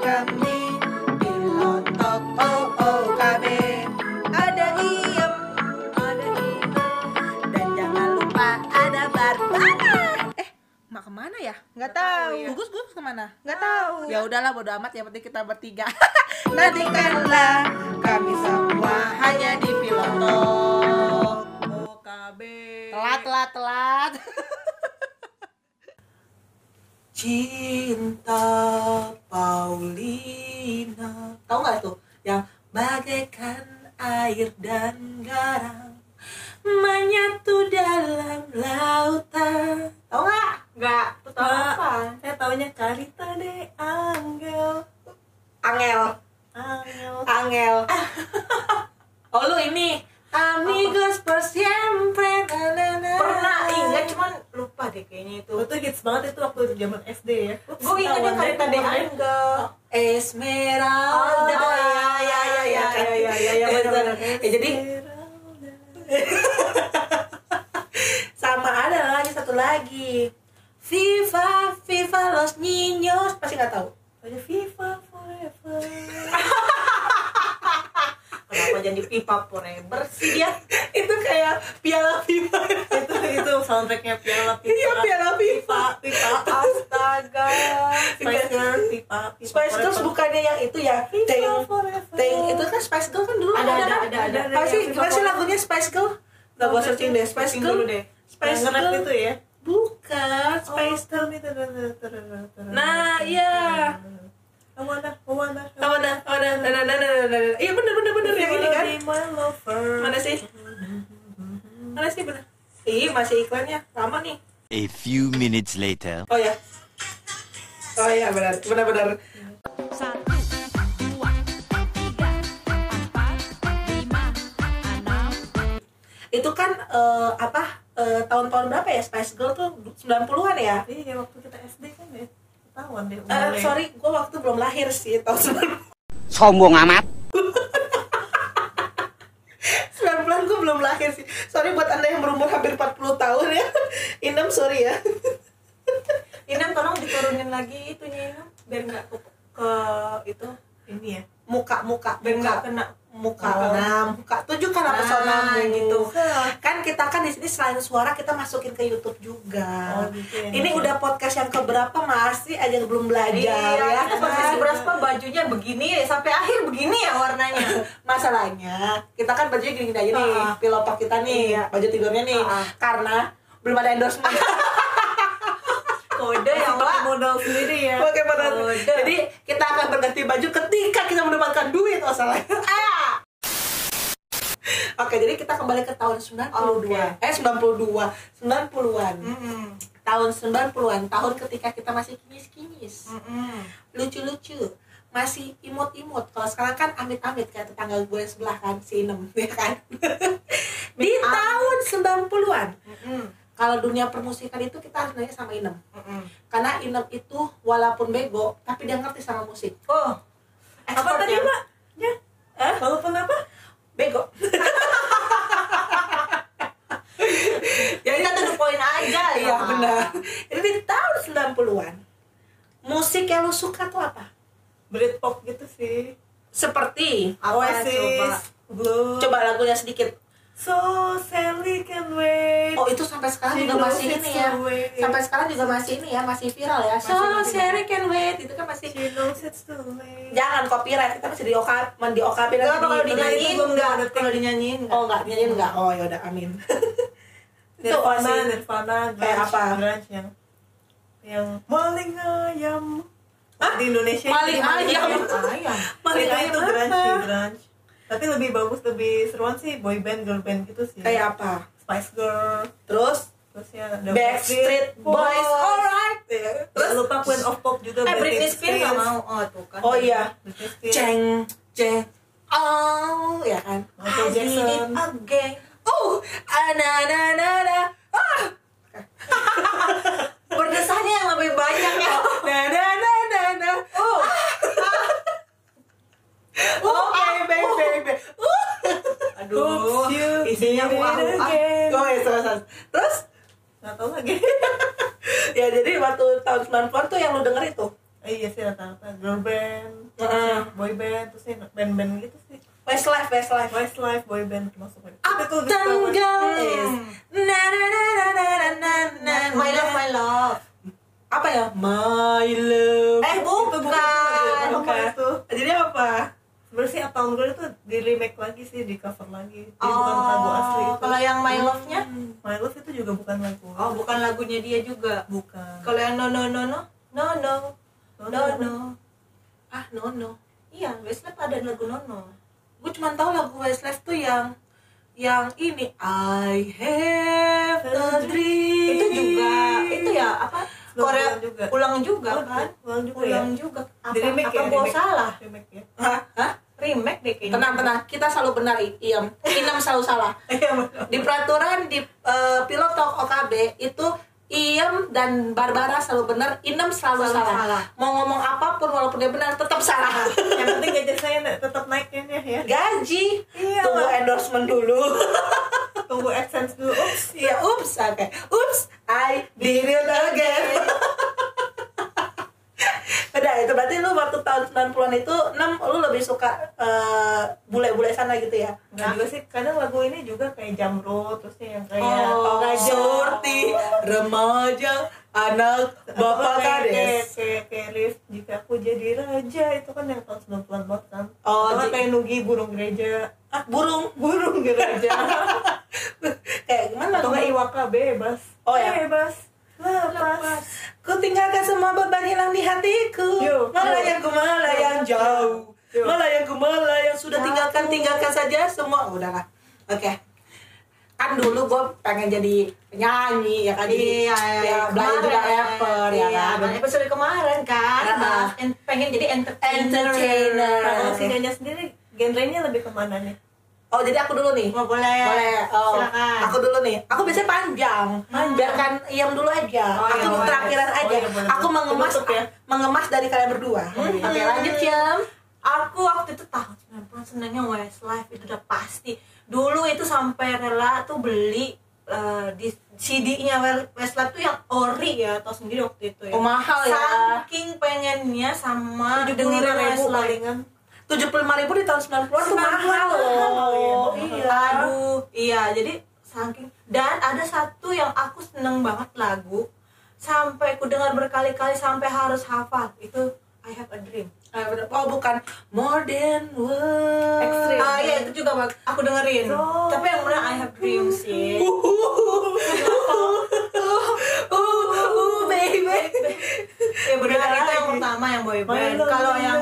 kami Pilotok OOKB Ada Iem Ada Iem. Dan jangan lupa ada Barbara Eh, mak ke mana ya? Nggak tahu Gugus gugus ke mana? Nggak tahu Ya. Udahlah bodo amat. Yang penting kita bertiga. Nantikanlah kami semua hanya di Pilotok OKB Telat, telat, telat. Cinta Paulina Tahu nggak tuh? Yang bagaikan air dan garam Menyatu dalam lautan Tahu nggak? Enggak, tuh tahu Nggak. apa? Saya taunya Carita de Angel Angel Angel Angel Oh lu ini Amigos por siempre na, na, na. Pernah ingat cuman lupa deh kayaknya itu Itu hits banget itu waktu zaman SD ya. Gue ingatnya Karita de Angel Esmeralda Oh, iya, iya, iya, iya, kan? iya, iya, iya, iya, benar-benar. Ya, jadi sama ada lagi satu lagi Viva Viva Los Niños pasti nggak tahu Ada Viva Forever. Kenapa jadi pipa forever sih dia? itu kayak piala Viva itu itu soundtracknya Piala Pipa. iya piala Viva Pipa. Astaga Spice Girls, Pipa, Pipa. Spice Girls bukannya yang itu ya Forever. Teng itu kan Spice Girl kan dulu Ada, ada, kan? ada, ada. sih Yang gimana sih lagunya Spice Girl Nggak gua searching deh Spice Searching Girl dulu deh. Spice Yang nge-rap Girl itu ya. bukan Spice Spice da- da- da- da- Nah, iya. Oh, oh, ada, ada, ada, ada, ada, ada. Iya bener, bener, bener yang ini kan. Mana sih? Mana sih bener? Ih, masih iklannya. Lama nih. A few minutes later. Oh ya. Oh iya benar, benar, benar. Satu, dua, tiga, empat, lima, enam, Itu kan eh, apa? eh, tahun-tahun berapa ya Spice Girl tuh 90-an ya? Iya, waktu kita SD ya. Ketahuan deh. Eh, umurnya. sorry, gue waktu belum lahir sih tahun 90 Sombong amat. 90-an gue belum lahir sih. Sorry buat anda yang berumur hampir 40 tahun ya. Inem sorry ya. Inem tolong diturunin lagi itunya Inem biar nggak ke, ke itu Ini ya. Muka, muka, biar nggak kena muka nah muka tunjukkan apa Nah, sonamu gitu. kan kita kan di sini selain suara kita masukin ke YouTube juga Oh, gitu ya. ini udah podcast yang keberapa masih aja belum belajar Iya, ya podcast berapa bajunya begini sampai akhir begini ya warnanya. masalahnya kita kan bajunya gini, -gini aja nih Ah. pilopak kita nih Iya. baju tidurnya nih Ah. karena belum ada endorsement Kode yang Pakai Wak. modal sendiri ya. Oke, benar. Udah. Jadi kita akan berganti baju ketika kita mendapatkan duit masalahnya. Ah! Jadi kita kembali ke tahun 92. Oke. Eh 92, 90-an. Mm-mm. Tahun 90-an, tahun ketika kita masih kinis-kinis. Mm-mm. Lucu-lucu. Masih imut-imut. Kalau sekarang kan amit-amit kayak tetangga gue sebelah kan, si Inem, ya kan? Di Amit. tahun 90-an. Mm-mm. Kalau dunia permusikan itu kita harus nanya sama Inem. Mm-mm. Karena Inem itu walaupun bego, tapi dia ngerti sama musik. Oh, Apa tadi. Mbak? Ya. Hah? Walaupun apa? Bego. Jadi kita tuh poin aja ya. Iya benar. Jadi di tahun 90-an musik yang lu suka tuh apa? Britpop gitu sih. Seperti Apa ya, Oasis, coba? Blue. coba lagunya sedikit. So Sally can wait. Oh itu sampai sekarang She juga masih ini ya. Sampai sekarang juga masih ini ya, masih viral ya. So Masih. Sherry can wait itu kan masih She knows it's too late. jangan copyright kita masih di OK di OKB Enggak nanti kalau di- dinyanyiin enggak. nggak Kalau dinyanyiin enggak. Oh enggak, dinyanyiin enggak? Oh ya udah amin. itu Nirvana. Nirvana, Kayak grunge, apa? grunge yang yang maling ayam. Hah? Di Indonesia Maling ayam. Ayam. Maling ayam itu grunge, grunge. Tapi lebih bagus, lebih seruan sih boy band, girl band gitu sih. Kayak apa? Spice Girl, Terus terus ya ada Backstreet Boys, alright. Ya, Terus Terus lupa Queen of Pop juga Eh Britney Spears nggak mau. Oh tuh kan. Oh iya. Britney Spears. ceng ceng oh ya kan Michael Jackson. again. Oh ana ana ana ana ah Berdesahnya yang lebih banyak ya. na na na na na Oh. oke baby baby uh Aduh. Oops, you Isinya did it uang uang. again. oh ya terus terus. Nggak tahu lagi. ya jadi waktu tahun 90-an tuh yang lu denger itu Eh, iya sih rata-rata girl band, yang boy band, terus yang band-band gitu sih. Westlife, Westlife, Westlife boy band Apa Uptown Girl is na na na na na na na My love, my love. Apa ya? My love. Eh bu, bukan. bukan. bukan. Jadi apa? Sebenarnya sih Uptown Girl itu di remake lagi sih, di cover lagi. Jadi oh, bukan lagu asli itu. Kalau yang My Love-nya? Hmm. My Love itu juga bukan lagu. Oh, bukan lagunya dia juga. Bukan. Kalau yang No No No No, No No, No No. no. Ah, No No. Iya, Westlife ada lagu No No gue cuma tahu lagu Westlife tuh yang yang ini I have a dream Itu juga, itu ya apa? Korea Ulang juga. ulang juga Oh, kan? ulang juga Ulang ya? juga. Apa, Di remake apa ya? remake. salah? Remake ya. Hah? Hah? Remake deh kayaknya. tenang tenang kita selalu benar Iem Inam selalu salah Iya di peraturan di eh, pilot OKB itu Iem dan Barbara selalu benar, Inem selalu, Selalu salah. salah. Mau ngomong apa pun walaupun dia benar tetap salah. Yang penting gaji saya tetap naiknya ya. Gaji, Iya, tunggu lah. endorsement dulu. Tunggu AdSense dulu. Ups. Iya, ups, oke. Ups, I did it again. Udah, itu berarti lu waktu tahun 90-an itu 6 lu lebih suka eh, bule-bule sana gitu ya? Enggak juga sih, kadang lagu ini juga kayak Jamro, terus yang kayak Oh. Surti, remaja, anak, bapak kayak, kayak, kades. kayak, kayak Rif, jika aku jadi raja itu kan yang tahun 90-an banget kan Oh, ji- kayak Nugi burung gereja Ah, burung. burung gereja Kayak gimana? atau nggak Iwaka bebas Oh, ya. bebas Ku tinggalkan semua beban hilang di hatiku. Yuk, Melayang jauh. Yuk. Melayang. Sudah Jauh. tinggalkan tinggalkan saja semua. Oh, Udahlah Oke. Kan dulu gue pengen jadi penyanyi ya kan? Jadi Iya, ya, belajar juga rapper ya iya, kan? kan episode kemarin kan bahas en- pengen jadi entertainer. Entertainer. kalau si Nyonya sendiri genrenya lebih ke mana nih Oh jadi aku dulu nih Oh, boleh. Boleh. Oh, Silakan. Aku dulu nih. Aku biasanya panjang. Biarkan Iam dulu aja. Oh, aku iya, terakhiran Oh, aja. iya, boleh, aku boleh. mengemas Penutup ya. mengemas dari kalian berdua. Hmm. Oke, lanjut Iam. Aku waktu itu tahun 90 senangnya Westlife itu udah pasti. Dulu itu sampai rela tuh beli eh, di CD-nya Westlife tuh yang ori ya, tau sendiri waktu itu ya. Oh, mahal ya. Saking pengennya sama dengerin Westlife. palingan tujuh puluh lima ribu di tahun 90-an tuh 90-an mahal mahal, loh. iya. Aduh, iya jadi saking dan ada satu yang aku seneng banget lagu sampai aku dengar berkali-kali sampai harus hafal itu I Have a Dream. Oh bukan More Than Words. Extreme. Ah iya itu juga bak- aku dengerin. So- Tapi yang benar I Have Dream sih. Uh, uh, baby. ya benar itu yang pertama yang boy My band. Kalau yang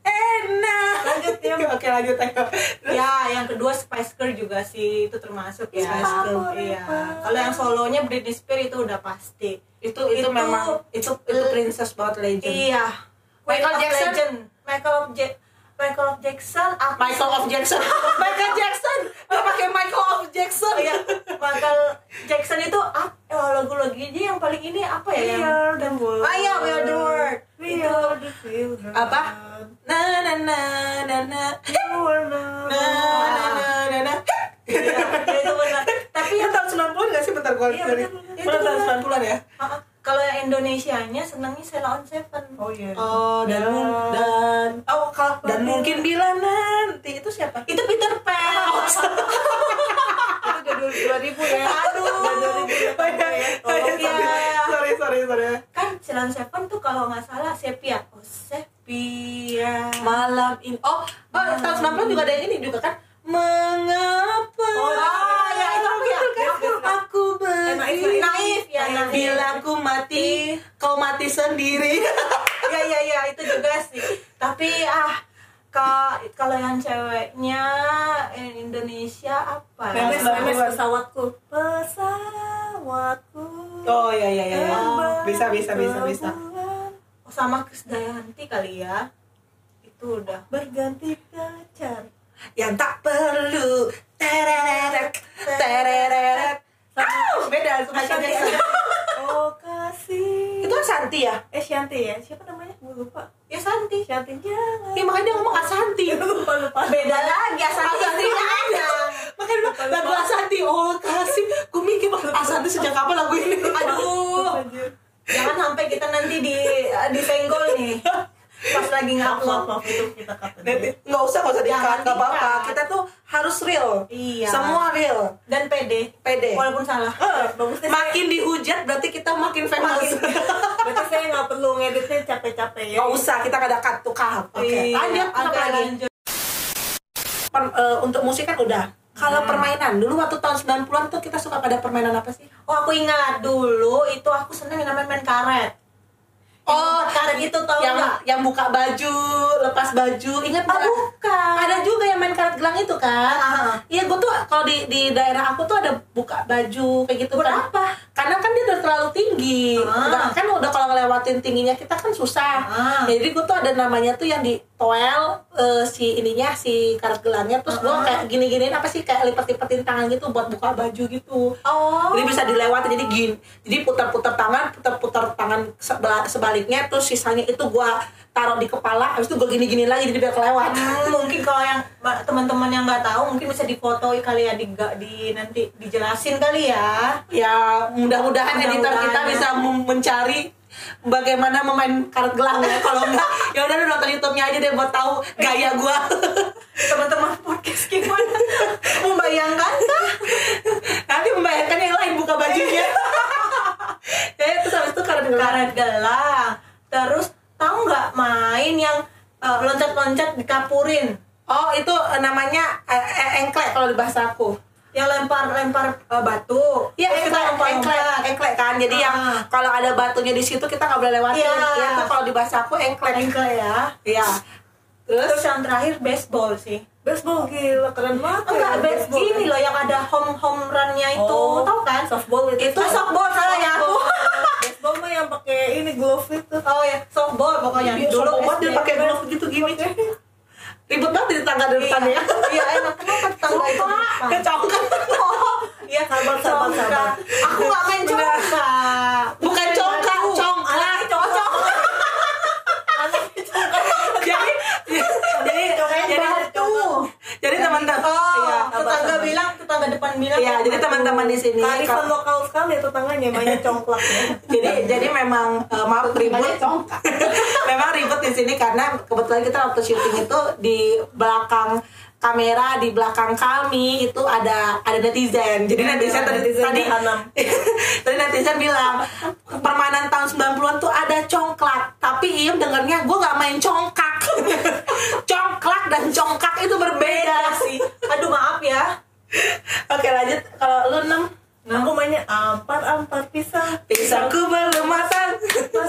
Enak. Lanjut, Iam. Oke lanjut ayo. ya yang kedua Spice Girl juga sih itu termasuk ya. Spice Girl. Iya. Kalau yang solonya Britney Spears itu udah pasti. Itu itu, Itu- memang itu itu princess banget legend. Iya. Michael Jackson? Legend. Michael of Ja- Michael of Jackson. Aku Michael of Jackson. Michael Jackson. Dia pakai Michael of Jackson. Iya. Michael Jackson itu ah, eh, lagu-lagu dia yang paling ini apa ya? We yang are the world Ah iya, We Are the World. We Itu. are the children Apa? Na na na na na. Na na na na na. Iya, itu benar. Tapi Itu yang tahun 90 nggak sih bentar gua Iya, bener. Bener tahun 90-an ya? ah, ah, kalau yang Indonesianya senangnya Sheila on Seven. Oh iya Oh, dan mun- dan oh kalau dan mungkin bila nanti itu siapa? Itu Peter Pan. Itu udah 2000 ya Aduh. Udah 2000 ya Sorry, Iya. sorry, sorry, sorry. kan Sheila on Seven tuh kalau nggak salah Sepia. Oh, Sepia. Malam ini. Oh, oh tahun 90 juga ada yang ini juga kan? Mengapa? Oh, iya, itu aku ya. Aku, aku naif. Naif ya, naif. Bilang ku mati, kau mati sendiri. Iya iya iya itu juga sih. Tapi ah ka- kalau yang ceweknya eh, Indonesia apa? ya? Memes, memes pesawatku Pesawatku Oh iya iya. iya. terbang Bisa bisa bisa bisa. bulan, Oh, sama Krisdayanti kali ya. Itu udah. Berganti pacar Yang tak perlu tereret tereret. Beda suka Shanti. Oh kasih Itu kan Santi ya? Eh Shanti ya Siapa namanya? Gue lupa Ya Santi. Shanti jangan Iya makanya dia ngomong Asanti. lupa lupa Beda lagi Asanti istrinya ada. Makanya dia bilang, lagu Asanti. Oh kasih. Gue mikir Asanti sejak kapan lagu ini? Aduh. Jangan sampai kita nanti di disenggol nih. Pas lagi ngupload. maaf itu kita nggak usah nggak usah dikat nggak apa-apa. Kita tuh harus real. Iya. Semua real. Dan pede. Pede. Walaupun salah. Bagusnya makin dihujat berarti kita makin famous. berarti saya nggak perlu ngeditnya capek-capek ya Nggak usah, kita nggak ada cut to cut. Oke, Iya, lanjut apa lagi? lanjut. Per- eh, untuk musik kan udah. Kalau permainan, dulu waktu tahun 90-an tuh kita suka pada permainan apa sih? Oh aku ingat dulu itu aku seneng yang namanya main karet. Oh, karet itu tau yang nggak? yang buka baju, lepas baju, ingat Oh, nggak? bukan. Ada juga yang main karet gelang itu kan? Ah. Iya, gue tuh kalau di di daerah aku tuh ada buka baju kayak gitu kan. Berapa? Karena kan dia udah terlalu tinggi. Ah. Udah, kan udah kalau ngelewatin tingginya kita kan susah. Ah. Jadi gue tuh ada namanya tuh yang di toel eh, si ininya si karet gelangnya terus gue Ah. kayak gini-giniin apa sih kayak lipet-lipetin tangan gitu buat buka baju gitu. Oh. Jadi bisa dilewati jadi gini. Jadi putar-putar tangan, putar-putar tangan sebela- sebaliknya terus sisanya itu gua taruh di kepala, habis itu gua gini-gini lagi jadi biar kelewat. Hmm, mungkin kalau yang ma- teman-teman yang nggak tahu mungkin bisa difoto kali ya di, di nanti dijelasin kali ya. Ya, mudah-mudahan editor Mudah-mudahan kita bisa mencari bagaimana memain karet gelang ya. Kalau enggak, ya udah lu nonton YouTube-nya aja deh buat tahu gaya gua. Teman-teman podcast gimana? Membayangkan kah? Nanti membayangkan yang lain buka bajunya. ya, terus habis itu karet gelang. Karet gelang. Terus tahu nggak main yang eh, loncat-loncat dikapurin? Oh, itu namanya eh, eh, engklek kalau di bahasa aku. Yang lempar-lempar eh, batu. Iya, Terus kita engklek, lompat-lompat. engklek, engklek kan. Jadi yang Ah. kalau ada batunya di situ kita nggak boleh lewatin. Iya. Ya, itu kalau di bahasa aku engklek. Engklek ya. Iya. Terus Terus yang terakhir baseball sih. baseball gila keren banget Enggak, ya, baseball ini loh yang ada home home run-nya itu. Oh. Tahu kan? softball itu Itu softball salah ya aku. baseball mah yang pakai ini glove itu Oh ya, softball pokoknya. Iya, Dulu softball dia SD. pakai glove gitu gini. Ribet banget di tangga dari depan ya. Iya, enak kenapa tangga itu? Kecongkak. Oh, iya Sabar, sabar, sabar. Aku nggak main congkak, Batu. congklak. Anaknya congkak. Jadi jadi jadi Batu. jadi teman-teman Oh, iya, tetangga sabar. bilang, tetangga depan bilang. Iya, jadi teman-teman di sini kearifan kalau- lokal sekali itu tangannya mainnya congklak ya jadi jadi memang eh, maaf ribut memang ribut di sini karena kebetulan kita waktu syuting itu di belakang kamera di belakang kami itu ada ada netizen jadi netizen tadi netizen tadi jahanam. tadi netizen bilang permainan tahun 90-an tuh ada congklak tapi Iem dengernya gue nggak main congkak congklak dan congkak itu berbeda Beda sih. Aduh maaf ya. Oke lanjut. Kalau lu enam aku mainnya ampar ampar pisah. Pisangku belum matang.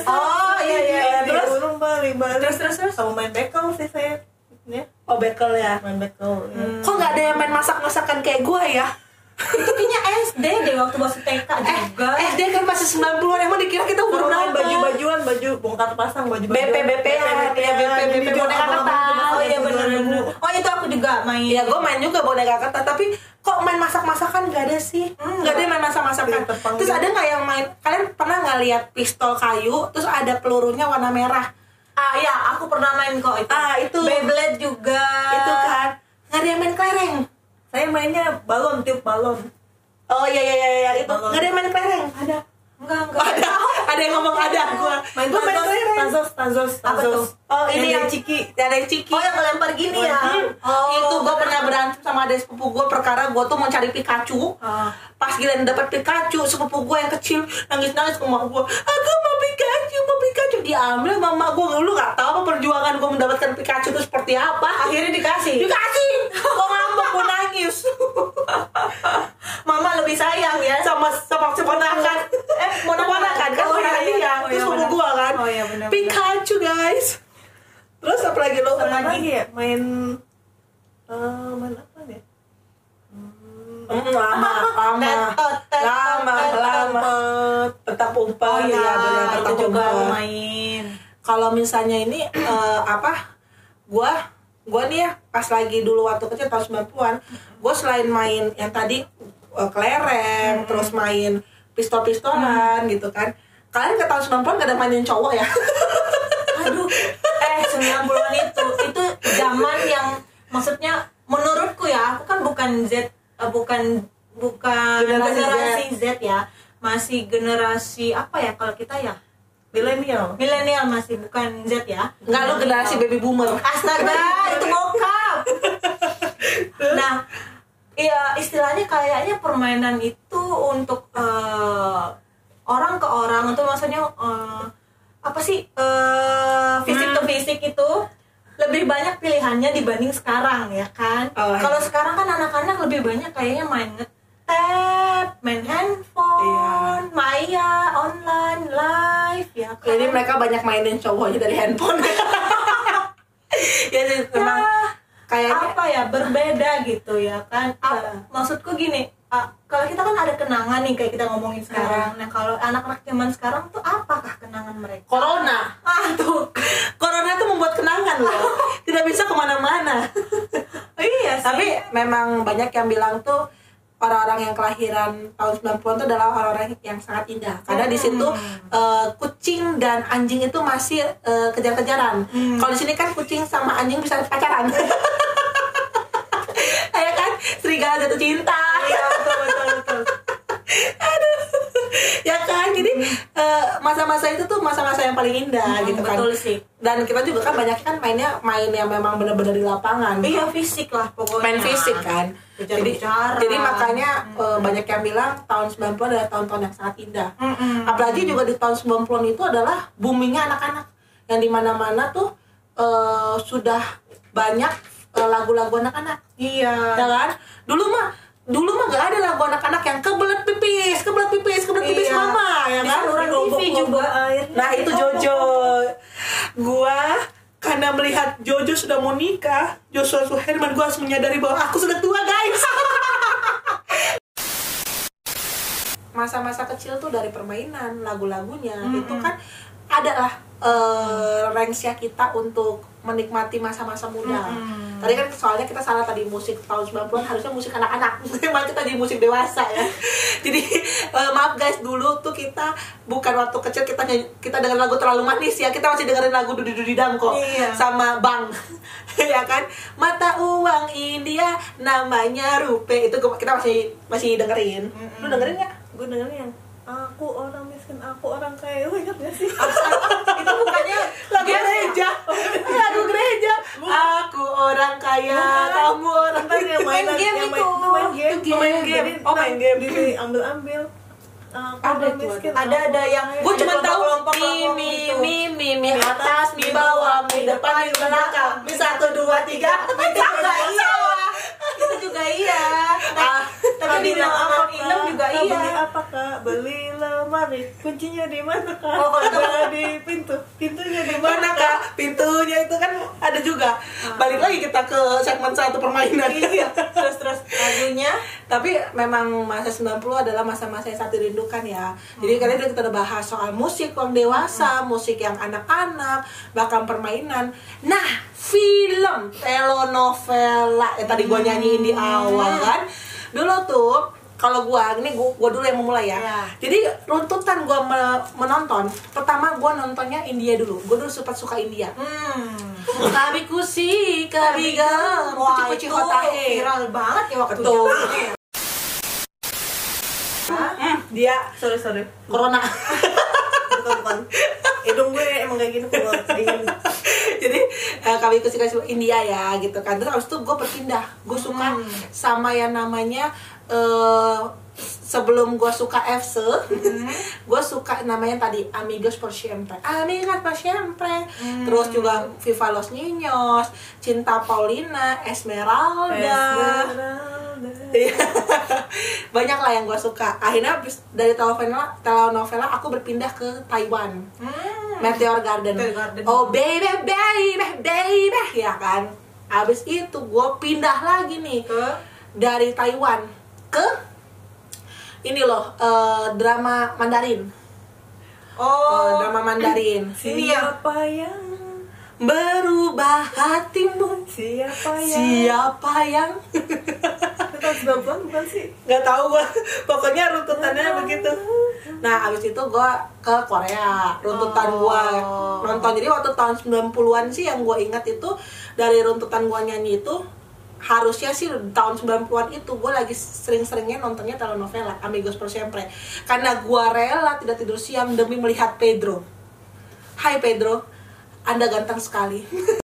Oh, iya, iya, iya. terus? terus balik Terus, terus, terus. sama main bekel sih saya. Ya? Oh bekel ya? Main bekel ya. Kok nggak ada yang main masak-masakan kayak gue ya? Itu kayaknya SD deh waktu masih TK juga. Eh, SD kan masih 90-an, emang dikira kita umur berapa? baju-bajuan baju bongkar pasang baju BP, BP, ya, BP, BP, boneka kertas. Oh iya bener-bener. Oh itu aku juga main. Iya, gue main juga boneka kertas, tapi kok main masak-masakan nggak ada sih? Hmm, Nggak ada main masak-masakan. Terus ada nggak yang main, kalian pernah nggak lihat pistol kayu, terus ada pelurunya warna merah? Ah iya, aku pernah main kok itu. Ah, itu. Beyblade juga. Itu kan, nggak ada yang main kelereng. Saya mainnya balon tiup balon Oh iya, iya, iya, iya, itu. Balon. Nggak ada yang main kelereng. Ada. Enggak, enggak. Ada, ada yang ngomong ada, gue. main tazos Apa tuh? tazos Oh ini yang, dari ciki yang dari ciki. Oh yang ngelempar gini ya. Oh, itu gue bener. pernah berantem sama adik sepupu gue perkara gue tuh mau cari Pikachu. Ah. Pas giliran dapat Pikachu, sepupu gue yang kecil nangis nangis ke mama gue. Aku mau Pikachu, mau Pikachu. Diambil mama gue, lu gak tahu apa perjuangan gue mendapatkan Pikachu itu seperti apa? Akhirnya dikasih. Dikasih, gue ngambek, gue nangis. Mama lebih sayang ya. sama sama keponakan Eh, ponakan. keponakan kan Oh, punya iya, iya. dia Oh, terus iya, sepupu benar. gue kan Oh, iya, benar, benar. Pikachu guys terus apa lagi lo apa lagi ya main eh, main apa ya Hmm, lama lama Tetot, tetot, lama tetot. lama petak umpet Oh iya, ya benar itu petak juga aku umpet main. Kalau misalnya ini eh, apa gua gua nih ya pas lagi dulu waktu kecil tahun 90-an gua selain main yang tadi eh, kelereng terus main pistol-pistolan gitu kan kalian ke tahun 90-an gak ada mainin cowok ya Aduh, eh 90-an itu itu zaman yang maksudnya menurutku ya, aku kan bukan Z eh, bukan bukan Generasi generasi Z. ya. masih generasi apa ya kalau kita ya milenial milenial masih bukan Z ya? Enggak lu generasi baby boomer. Astaga itu bokap. Nah iya istilahnya kayaknya permainan itu untuk eh, orang ke orang itu maksudnya eh, apa sih eh, fisik Hmm. ke fisik itu lebih banyak pilihannya dibanding sekarang ya kan? Oh, iya. kalau sekarang kan anak-anak lebih banyak kayaknya main ngetap main handphone maya online live ya kan? Jadi mereka banyak mainin cowoknya dari handphone. Ya memang kayaknya apa ya berbeda gitu ya kan? Iya. maksudku gini a- kalau kita kan ada kenangan nih kayak kita ngomongin sekarang. Nah kalau anak-anak zaman sekarang tuh apakah kenangan mereka? Corona. Ah tuh. Corona tuh membuat kenangan loh. Tidak bisa ke mana-mana. Iya sih. Tapi memang banyak yang bilang tuh orang-orang yang kelahiran tahun 90-an itu adalah orang-orang yang sangat indah. Karena di situ eh, kucing dan anjing itu masih eh, kejar-kejaran. Kalau di sini kan kucing sama anjing bisa pacaran. Ya kan? Serigala jatuh cinta. Iya betul betul betul. Ya kan? Jadi eh, masa-masa itu tuh masa-masa yang paling indah Hmm, gitu kan. betul sih. dan kita juga kan banyak kan mainnya main yang memang benar-benar di lapangan. Iya fisik lah pokoknya. Main fisik kan jadi jadi makanya eh, banyak yang bilang tahun 90 adalah tahun-tahun yang sangat indah. Mm-mm. apalagi juga di tahun 90 itu adalah boomingnya anak-anak. Yang di mana-mana tuh eh, sudah banyak eh, lagu-lagu anak-anak. Iya. Ya kan? Dulu mah dulu mah gak ada lagu anak-anak yang kebelet pipis kebelet pipis kebelet pipis Iya. mama ya kan? Orang TV juga airnya nah itu Jojo. Gua karena melihat Jojo sudah mau nikah Joshua Suherman gua harus menyadari bahwa aku sudah tua guys. Masa-masa kecil tuh dari permainan lagu-lagunya itu kan adalah eh range-nya kita untuk menikmati masa-masa muda. Tadi kan soalnya kita salah tadi musik tahun 90-an harusnya musik anak-anak. Malah kita jadi musik dewasa ya. Jadi eh, maaf guys dulu tuh kita bukan waktu kecil kita kita dengar lagu terlalu manis ya. Kita masih dengerin lagu Dudi Dudi Dam kok Iya. sama Bang. ya kan? Mata uang India namanya rupe. Itu kita masih masih dengerin. Lu dengerin nggak? gue dengerin yang aku orang miskin aku orang kaya lu ingat gak sih? Itu bukannya lagu gereja. lagu gereja. Aku orang kaya kamu orang Ntar yang main, game yang main, itu. main game, Itu main game. Jadi Oh, main game. Di ambil ambil. Aku Ada miskin. ada. ada yang gue cuma tahu mi mi mi mi mi atas mi bawah mi depan mi belakang. mi satu dua tiga. Itu juga iya. Itu juga iya. Ah, tapi bilang kak? Beli lemari. Kuncinya di mana? Kak? Oh, kalau itu- Ada di pintu. Pintunya di mana kak? Pintunya itu kan ada juga. Balik lagi kita ke segmen satu permainan. Iya terus terus. Lagunya? Tapi memang masa 90 adalah masa-masa yang sangat dirindukan ya. Jadi kalian udah kita udah bahas soal musik yang dewasa musik yang anak-anak bahkan permainan. Nah film telenovela. Yang tadi gua nyanyiin di awal kan. Dulu tuh kalau gua ini gua, gua dulu yang memulai ya. Ya. Jadi runtutan gua me- menonton, pertama gua nontonnya India dulu. Gua dulu sempat suka India. hmm Kabi kusi, kabi gam, wah itu viral banget ya waktu Betul. zamannya. Hmm, dia Sorry sorry. corona. Bukan bukan. Hidung gue emang kayak. Dingin. Jadi eh, kami ikut kasih India ya gitu kan. Terus abis itu gue berpindah. Gue suka sama yang namanya eh sebelum gue suka FC, gue suka namanya tadi Amigos por Siempre. Amigos por Siempre. Terus juga Viva Los Niños, Cinta Paulina, Esmeralda. Esmeralda. Iya. banyak lah yang gue suka akhirnya dari telenovela telenovela aku berpindah ke Taiwan Meteor Garden. Meteor Garden. oh baby baby baby ya kan abis itu gue pindah lagi nih Ke? dari Taiwan ke ini loh eh, drama Mandarin. Oh. Drama Mandarin. Ini. Siapa yang berubah hatimu? Siapa yang siapa yang Itu tahun 90-an bukan sih? nggak tahu gua. Pokoknya runtutannya begitu. nah abis itu gua ke Korea runtutan gua nonton. Jadi waktu tahun 90-an sih yang gua ingat itu dari runtutan gua nyanyi itu harusnya sih tahun 90-an itu gue lagi sering-seringnya nontonnya telenovela Amigos por Siempre karena gue rela tidak tidur siang demi melihat Pedro Hai Pedro anda ganteng sekali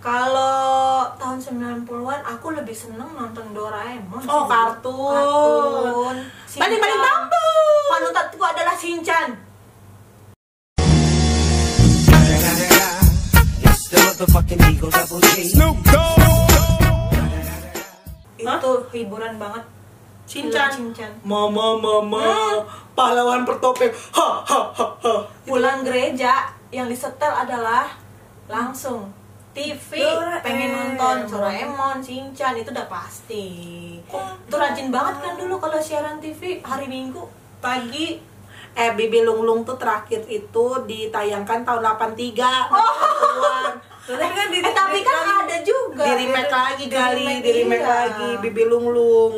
Kalau tahun 90-an aku lebih seneng nonton Doraemon. Oh, kartun. Shinchan. bambu Panutanku adalah Shinchan. Itu hiburan banget. Shinchan. Film Shinchan. Mama mama pahlawan bertopeng ha ha ha ha Pulang gereja yang disetel adalah langsung TV Doraemon. pengen nonton Doraemon, Shinchan itu udah pasti. Itu rajin banget kan dulu kalau siaran TV hari Minggu pagi. Eh Bibi Lung Lung tuh terakhir itu ditayangkan tahun 83 Oh. Kan di- Eh tapi kan ada juga. di remake lagi kali di remake iya. lagi Bibi Lung Lung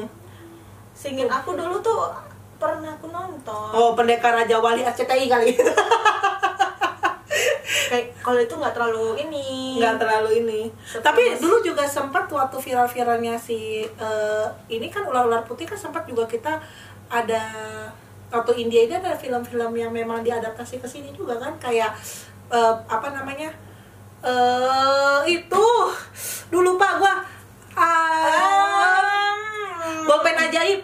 Singin aku dulu tuh pernah aku nonton. oh pendekar Raja Wali RCTI kali Kayak kalau itu nggak terlalu ini. nggak terlalu ini Sepuas. tapi dulu juga sempat waktu viral-viralnya si eh, ini kan ular-ular putih kan sempat juga kita ada waktu India ini ada film-film yang memang diadaptasi ke sini juga kan kayak eh, apa namanya eh itu dulu pak gua. Ah, bolpen ajaib.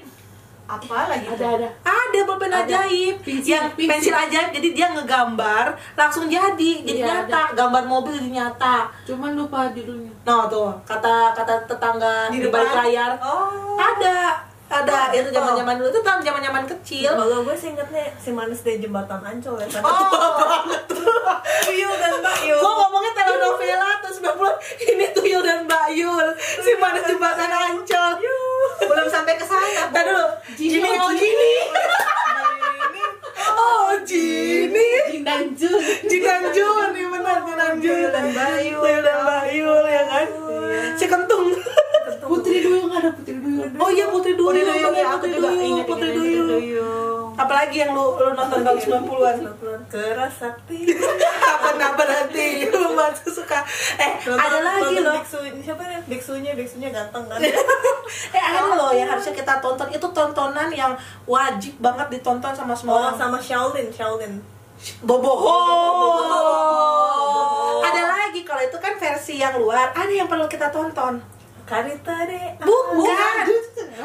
Apa lagi? ada ada. Ada bolpen ajaib. Pensil, yang pensil. pensil ajaib jadi dia ngegambar langsung jadi jadi Iya, nyata. Gambar mobil jadi nyata. Cuman lupa judulnya. Nah tuh kata kata tetangga di, Di balik layar. Oh. ada ada Oh. itu zaman zaman dulu itu tahun zaman zaman kecil. kalau gue sih ingetnya si manis dari jembatan ancol ya kan Oh, tuyul dan Mbak Yul Gua ngomongnya telenovela terus 90 ini Tuyul dan Mbak Yul si mana jembatan Ancol. belum sampai ke sana. Tadi dulu. Jini oh Jini. Oh Jini. Jin dan Jun Jinan Jun, iya benar Jinan Jun. Tuyul dan Mbak Yul. Tuyul dan Mbak Yul ya kan. Si kentung. Putri Duyung ada Putri Duyung Oh iya Putri Duyung. Putri Duyung ya, aku juga Duyung, ingat Putri Duyung. Duyung. Apalagi yang lu lu nonton tahun 90-an? keras sakti Kapan nggak berhenti? Lu masih suka. Eh, ada lagi loh. biksu siapa ya biksunya biksunya ganteng kan Eh, ada loh yang harusnya kita tonton. Itu tontonan yang wajib banget ditonton sama semua oh orang. sama Sheldon Boboho. Boboho. Ada lagi kalau itu kan versi yang luar. Ada yang perlu kita tonton. Karita deh Bukan.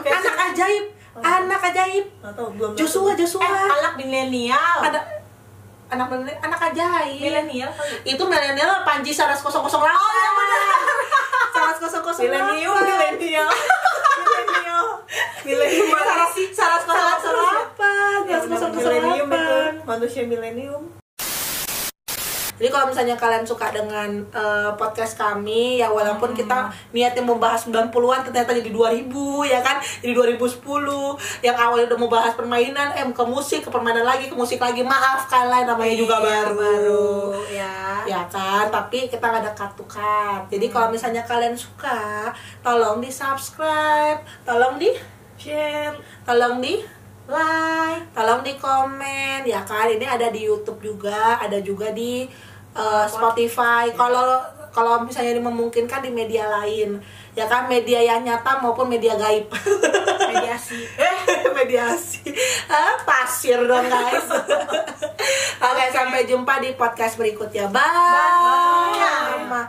Anak ajaib. Anak ajaib. atau belum Joshua, Eh, Joshua. anak milenial. Ada anak milenial- anak ajaib. milenial. Itu milenial Panji Saras 008. Oh iya benar. Saras 008. milenium milenial milenial milenium Saras Saras 008. Ya, Saras milenium itu 008. manusia milenium Jadi kalau misalnya kalian suka dengan eh, podcast kami ya walaupun kita niatnya membahas 90-an ternyata jadi 2000 ya kan? Jadi 2010 yang awalnya udah mau bahas permainan eh ke musik ke permainan lagi ke musik lagi maaf kalian namanya juga Iya, baru. baru ya. ya kan? Tapi kita nggak ada to cut jadi kalau misalnya kalian suka tolong di subscribe tolong di share. tolong di Like. tolong di komen ya kan? Ini ada di YouTube juga ada juga di uh, Spotify. Kalau kalau misalnya memungkinkan di media lain. Ya kan media yang nyata maupun media gaib. Mediasi. eh mediasi ah, pasir dong guys. Oke sampai jumpa di podcast berikutnya. Bye, Bye. Sama